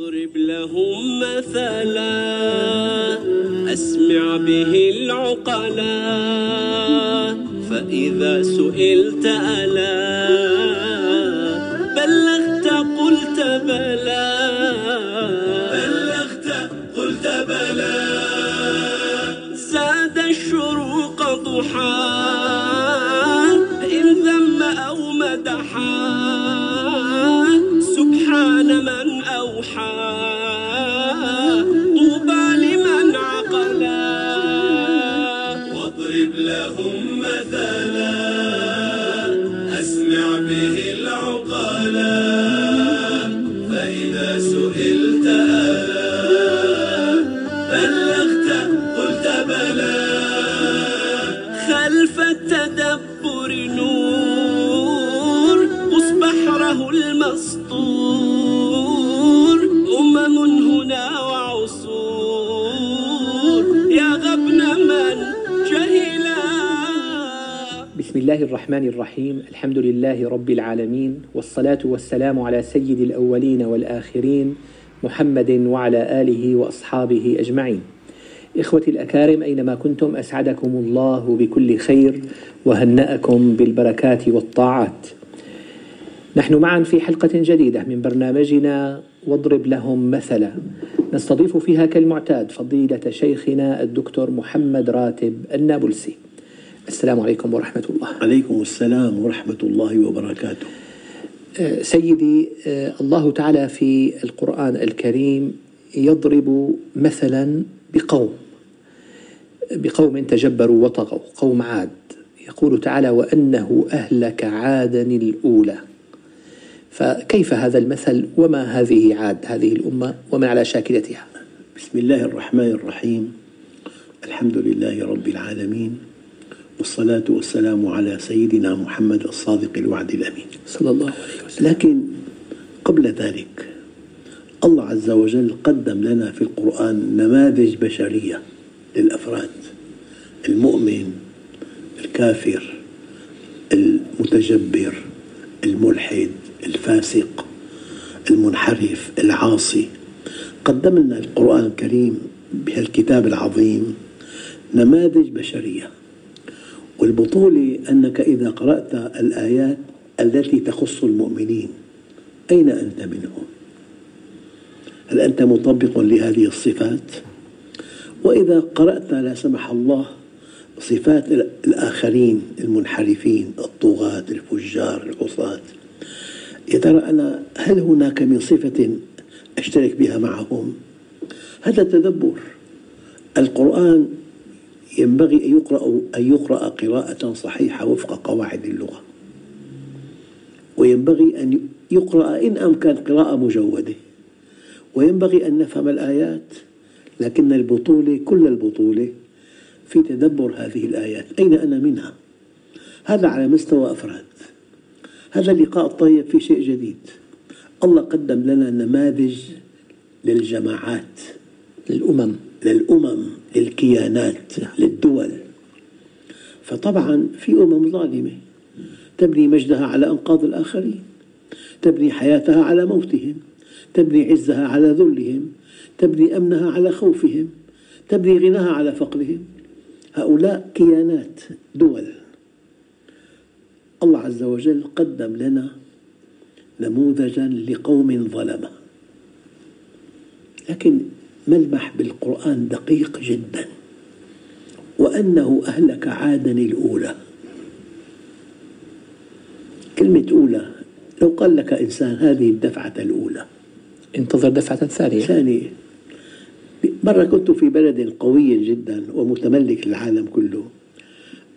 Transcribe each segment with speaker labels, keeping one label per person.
Speaker 1: واضرب لهم مثلا أسمع به العقلا فإذا سئلت ألا بلغت قلت بلى. بلغت قلت بلى. زاد الشروق ضحى إن ذم أو مدحا. سبحان من أوحى. بحره المسطور أمم هنا وعصور. يا غبن من جهلا
Speaker 2: بسم الله الرحمن الرحيم. الحمد لله رب العالمين والصلاة والسلام على سيد الأولين والآخرين محمد وعلى آله وأصحابه أجمعين. إخوتي الأكارم أينما كنتم أسعدكم الله بكل خير وهنأكم بالبركات والطاعات. نحن معا في حلقة جديدة من برنامجنا واضرب لهم مثلا. نستضيف فيها كالمعتاد فضيلة شيخنا الدكتور محمد راتب النابلسي. السلام عليكم ورحمة الله.
Speaker 3: عليكم السلام ورحمة الله وبركاته.
Speaker 2: آه، سيدي آه، الله تعالى في القرآن الكريم يضرب مثلا بقوم بقوم تجبروا وطغوا قوم عاد. يقول تعالى وأنه أهلك عادا الأولى. فكيف هذا المثل وما هذه عاد هذه الأمة وما على شاكلتها؟
Speaker 3: بسم الله الرحمن الرحيم. الحمد لله رب العالمين والصلاة والسلام على سيدنا محمد الصادق الوعد الأمين.
Speaker 2: صلى الله عليه وسلم.
Speaker 3: لكن قبل ذلك الله عز وجل قدم لنا في القرآن نماذج بشرية للأفراد. المؤمن الكافر المتجبر الملحد الفاسق المنحرف العاصي قدم لنا القرآن الكريم بهالكتاب العظيم نماذج بشرية والبطولة أنك إذا قرأت الآيات التي تخص المؤمنين أين أنت منهم؟ هل أنت مطبق لهذه الصفات؟ وإذا قرأت لا سمح الله صفات الآخرين المنحرفين الطغاة الفجار العصاة يا ترى أنا هل هناك من صفة أشترك بها معهم؟ هذا تدبر القرآن ينبغي أن يقرأ أن يقرأ قراءة صحيحة وفق قواعد اللغة. وينبغي أن يقرأ إن أمكن قراءة مجودة. وينبغي أن نفهم الآيات لكن البطولة كل البطولة في تدبر هذه الآيات. أين أنا منها؟ هذا على مستوى أفراد. هذا اللقاء الطيب في شيء جديد. الله قدم لنا نماذج للجماعات
Speaker 2: للأمم.
Speaker 3: للأمم للكيانات للدول. فطبعا في أمم ظالمة تبني مجدها على أنقاض الآخرين تبني حياتها على موتهم تبني عزها على ذلهم تبني أمنها على خوفهم تبني غناها على فقرهم. هؤلاء كيانات دول. الله عز وجل قدم لنا نموذجا لقوم ظلمة. لكن ملمح بالقرآن دقيق جدا؟ وأنه أهلك عادا الأولى. كلمة أولى لو قال لك إنسان هذه الدفعة الأولى.
Speaker 2: انتظر دفعة ثانية.
Speaker 3: ثانية. مرة كنت في بلد قوي جدا ومتملك للعالم كله.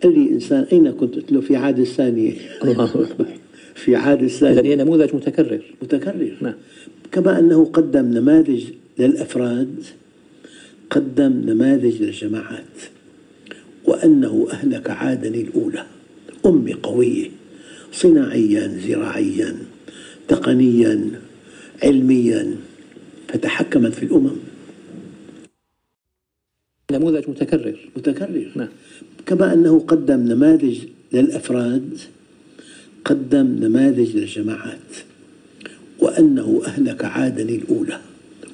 Speaker 3: قال لي إنسان أين كنت؟ قلت له في عاد الثانية.
Speaker 2: الله أكبر
Speaker 3: في عاد
Speaker 2: إذا
Speaker 3: الثانية
Speaker 2: هي نموذج متكرر.
Speaker 3: متكرر.
Speaker 2: نعم.
Speaker 3: كما أنه قدم نماذج للأفراد قدم نماذج للجماعات وأنه أهلك عادا الأولى. أمة قوية صناعيا زراعيا تقنيا علميا فتحكمت في الأمم.
Speaker 2: نموذج متكرر.
Speaker 3: متكرر.
Speaker 2: نعم.
Speaker 3: كما أنه قدم نماذج للأفراد قدم نماذج للجماعات وأنه أهلك عادا الأولى.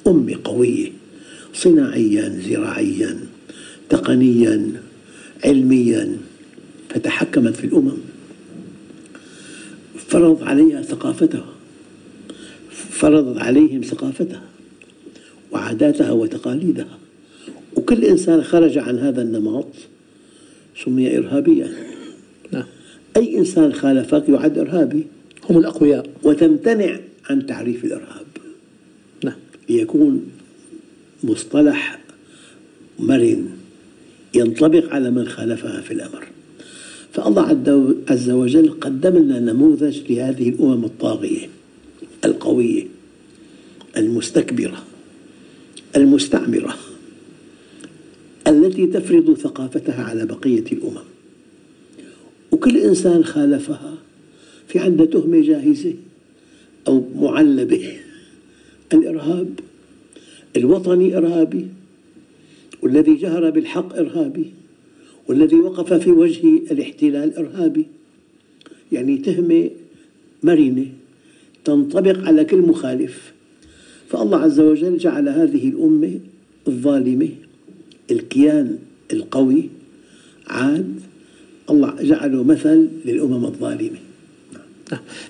Speaker 3: أمة قوية صناعيا زراعيا تقنيا علميا فتحكمت في الأمم. فرض عليها ثقافتها. فرضت عليهم ثقافتها وعاداتها وتقاليدها. وكل إنسان خرج عن هذا النمط سمي إرهابيا.
Speaker 2: نعم.
Speaker 3: أي إنسان خالفك يعد إرهابي.
Speaker 2: هم الأقوياء.
Speaker 3: وتمتنع عن تعريف الإرهاب.
Speaker 2: نعم.
Speaker 3: ليكون مصطلح مرن ينطبق على من خالفها في الأمر. فالله عز وجل قدم لنا نموذج لهذه الأمم الطاغية القوية المستكبرة المستعمرة. التي تفرض ثقافتها على بقية الأمم. وكل إنسان خالفها في عنده تهمة جاهزة أو معلبة. الإرهاب الوطني إرهابي والذي جهر بالحق إرهابي والذي وقف في وجه الاحتلال إرهابي. يعني تهمة مرنة تنطبق على كل مخالف. فالله عز وجل جعل هذه الأمة الظالمة الكيان القوي عاد الله جعله مثل للأمم الظالمة.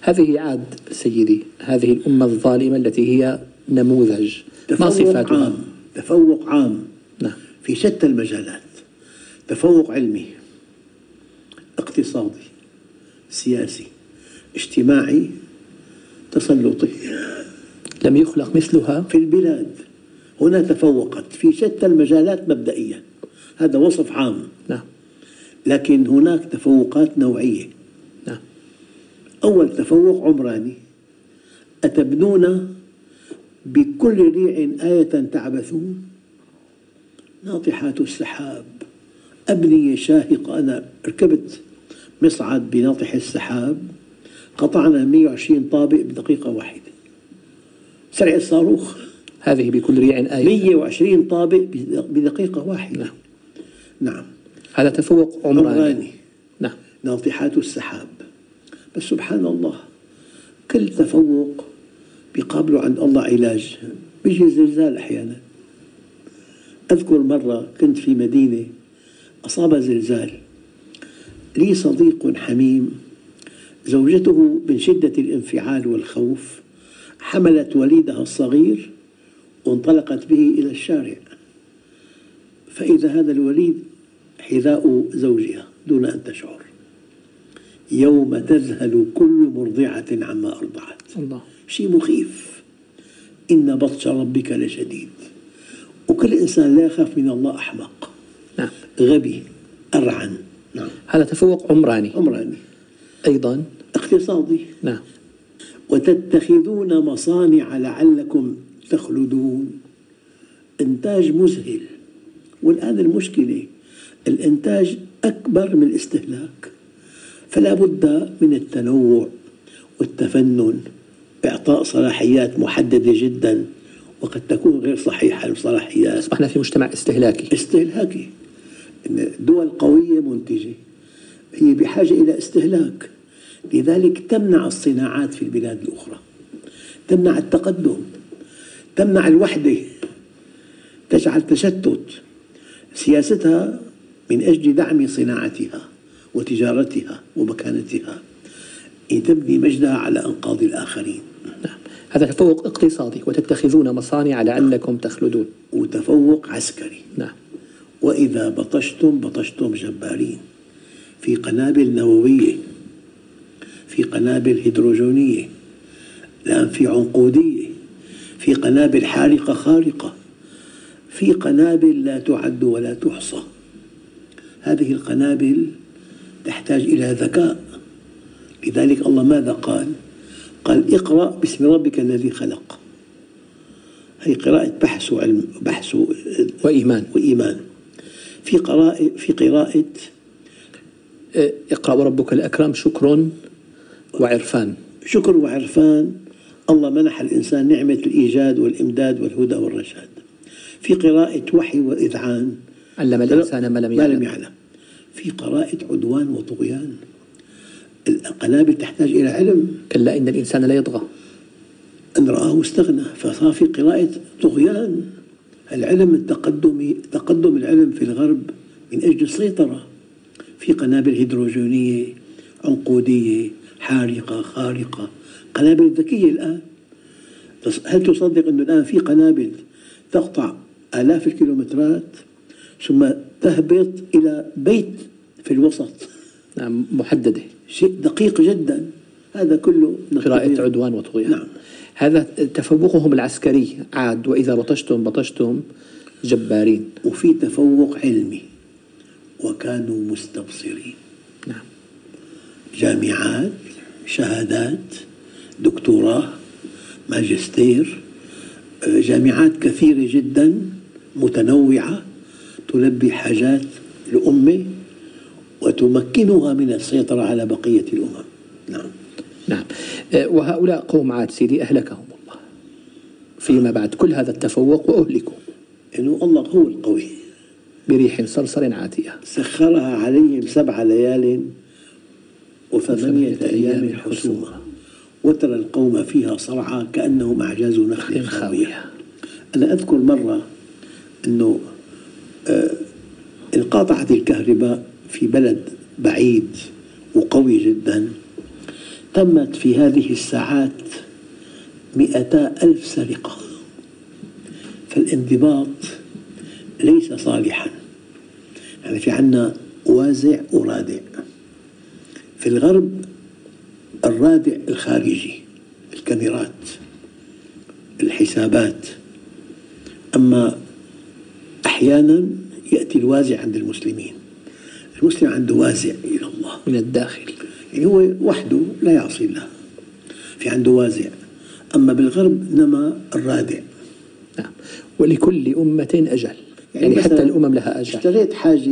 Speaker 2: هذه عاد سيدي هذه الأمة الظالمة التي هي نموذج ما صفاتها؟
Speaker 3: عام تفوق عام
Speaker 2: نعم.
Speaker 3: في شتى المجالات تفوق علمي اقتصادي سياسي اجتماعي تسلطي
Speaker 2: لم يخلق مثلها
Speaker 3: في البلاد هنا تفوقت في شتى المجالات مبدئيا هذا وصف عام.
Speaker 2: نعم.
Speaker 3: لكن هناك تفوقات نوعية.
Speaker 2: نعم.
Speaker 3: أول تفوق عمراني. أتبنون بكل ريع آية تعبثون. ناطحات السحاب. أبنية شاهقة أنا ركبت مصعد بناطح السحاب. قطعنا 120 طابق بدقيقة واحدة. سرع الصاروخ.
Speaker 2: هذه بكل ريع آية.
Speaker 3: 120 طابق بدقيقة واحدة.
Speaker 2: نعم.
Speaker 3: نعم.
Speaker 2: هذا تفوق عمراني,
Speaker 3: عمراني.
Speaker 2: نعم.
Speaker 3: ناطحات السحاب. بس سبحان الله كل تفوق بيقابله عند الله علاج. بيجي زلزال أحيانا. أذكر مرة كنت في مدينة أصاب زلزال. لي صديق حميم زوجته من شدة الانفعال والخوف حملت وليدها الصغير وانطلقت به إلى الشارع. فإذا هذا الوليد حذاء زوجها دون أن تشعر. يوم تذهل كل مرضعة عما أرضعت.
Speaker 2: الله.
Speaker 3: شيء مخيف. إن بطش ربك لشديد. وكل إنسان لا يخاف من الله أحمق.
Speaker 2: نعم.
Speaker 3: غبي أرعن. نعم.
Speaker 2: هذا تفوق عمراني.
Speaker 3: عمراني.
Speaker 2: أيضا.
Speaker 3: اقتصادي.
Speaker 2: نعم.
Speaker 3: وتتخذون مصانع لعلكم تخلدون. إنتاج مذهل. والآن المشكلة الإنتاج أكبر من الاستهلاك. فلا بد من التنوع والتفنن. بإعطاء صلاحيات محددة جدا وقد تكون غير صحيحة الصلاحيات.
Speaker 2: أصبحنا في مجتمع استهلاكي.
Speaker 3: استهلاكي. دول قوية منتجة هي بحاجة إلى استهلاك. لذلك تمنع الصناعات في البلاد الأخرى. تمنع التقدم. تمنع الوحدة. تجعل تشتت سياستها من أجل دعم صناعتها وتجارتها ومكانتها. تبني مجدها على أنقاض الآخرين.
Speaker 2: نعم. هذا تفوق اقتصادي وتتخذون مصانع لعلكم تخلدون.
Speaker 3: وتفوق عسكري.
Speaker 2: نعم.
Speaker 3: وإذا بطشتم بطشتم جبارين. في قنابل نووية. في قنابل هيدروجينية الآن في عنقودية. في قنابل حارقة خارقة. في قنابل لا تعد ولا تحصى. هذه القنابل تحتاج إلى ذكاء. لذلك الله ماذا قال؟ قال اقرأ باسم ربك الذي خلق. هي قراءة بحث وعلم بحث
Speaker 2: وإيمان.
Speaker 3: وإيمان. في قراءة في قراءة
Speaker 2: اقرأ وربك الأكرم شكر وعرفان.
Speaker 3: شكر وعرفان. الله منح الإنسان نعمة الإيجاد والإمداد والهدى والرشاد. في قراءة وحي وإذعان.
Speaker 2: علم الإنسان ما لم
Speaker 3: ما لم
Speaker 2: يعلم.
Speaker 3: يعلم. في قراءة عدوان وطغيان. القنابل تحتاج إلى علم.
Speaker 2: كلا إن الإنسان لا يطغى.
Speaker 3: أن رآه استغنى فصار في قراءة طغيان. العلم التقدمي تقدم العلم في الغرب من أجل السيطرة. في قنابل هيدروجينية عنقودية حارقة خارقة. قنابل ذكية الآن. هل تصدق أنه الآن في قنابل تقطع آلاف الكيلومترات ثم تهبط إلى بيت في الوسط؟
Speaker 2: نعم محددة.
Speaker 3: شيء دقيق جدا. هذا كله
Speaker 2: قراءة عدوان وطغيان.
Speaker 3: نعم.
Speaker 2: هذا تفوقهم العسكري. عاد وإذا بطشتم بطشتم جبارين.
Speaker 3: وفي تفوق علمي. وكانوا مستبصرين. جامعات شهادات دكتوراه ماجستير جامعات كثيرة جدا متنوعة تلبي حاجات الأمة وتمكنها من السيطرة على بقية الأمم. نعم.
Speaker 2: نعم. آه، وهؤلاء قوم عاد سيدي أهلكهم الله. فيما بعد كل هذا التفوق وأهلكوا.
Speaker 3: إنه الله هو القوي.
Speaker 2: بريح صرصر عاتية.
Speaker 3: سخرها عليهم سبع ليال وثمانية أيام حسوما وترى القوم فيها صرعى كأنهم أعجاز نخل خاوية. أنا أذكر مرة أنه آه، انقطعت الكهرباء في بلد بعيد وقوي جدا. تمت في هذه الساعات مئتا ألف سرقة. فالانضباط ليس صالحا. يعني في عنا وازع ورادع. في الغرب الرادع الخارجي الكاميرات الحسابات. أما أحيانا يأتي الوازع عند المسلمين. المسلم عنده وازع إلى الله.
Speaker 2: من الداخل.
Speaker 3: يعني هو وحده لا يعصي الله. في عنده وازع. أما بالغرب إنما الرادع.
Speaker 2: نعم. ولكل أمة أجل. يعني,
Speaker 3: مثلاً
Speaker 2: حتى الأمم لها أجل.
Speaker 3: اشتريت حاجة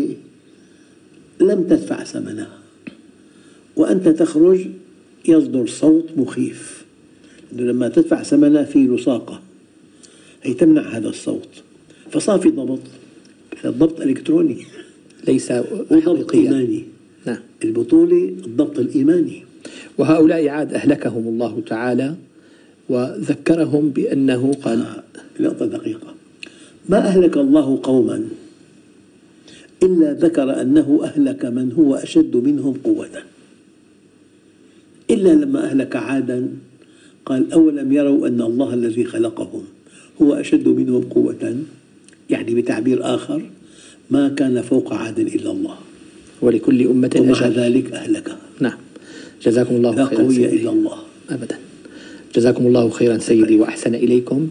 Speaker 3: لم تدفع ثمنها. وأنت تخرج يصدر صوت مخيف. لما تدفع ثمنها في لصاقة هي تمنع هذا الصوت. فصار في ضبط الضبط إلكتروني.
Speaker 2: ليس حقيقيا.
Speaker 3: إيماني.
Speaker 2: نعم.
Speaker 3: البطولة الضبط الإيماني.
Speaker 2: وهؤلاء عاد أهلكهم الله تعالى وذكرهم بأنه قال
Speaker 3: نقطة دقيقة. ما أهلك الله قوما إلا ذكر أنه أهلك من هو أشد منهم قوة. إلا لما أهلك عادا. قال أولم يروا أن الله الذي خلقهم هو أشد منهم قوة؟ يعني بتعبير آخر ما كان فوق عاد إلا الله.
Speaker 2: ولكل أمة
Speaker 3: ومع
Speaker 2: أجل
Speaker 3: ذلك أهلكها.
Speaker 2: نعم. جزاكم الله
Speaker 3: لا
Speaker 2: خيرا
Speaker 3: قوي. إلا الله.
Speaker 2: أبدا. جزاكم الله خيرا سيدي وأحسن إليكم.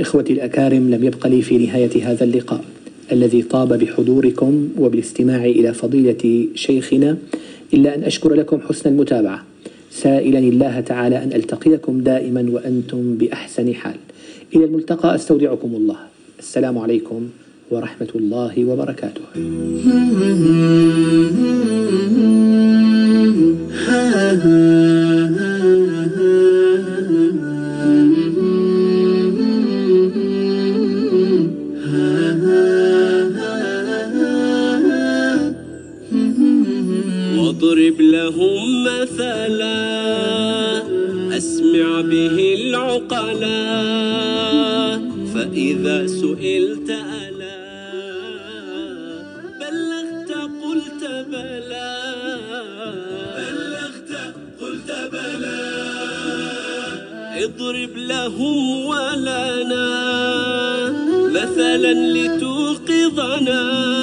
Speaker 2: إخوتي الأكارم لم يبق لي في نهاية هذا اللقاء الذي طاب بحضوركم وبالاستماع إلى فضيلة شيخنا إلا أن أشكر لكم حسن المتابعة. سائلا الله تعالى أن ألتقيكم دائما وأنتم بأحسن حال. إلى الملتقى أستودعكم الله. السلام عليكم ورحمة الله وبركاته.
Speaker 1: واضرب لهم مثلا. أسمع به العقلا. فإذا سئلت ألا. بلغت قلت بلى. بلغت قلت بلى. اضرب لهم ولنا. مثلا لتوقظنا.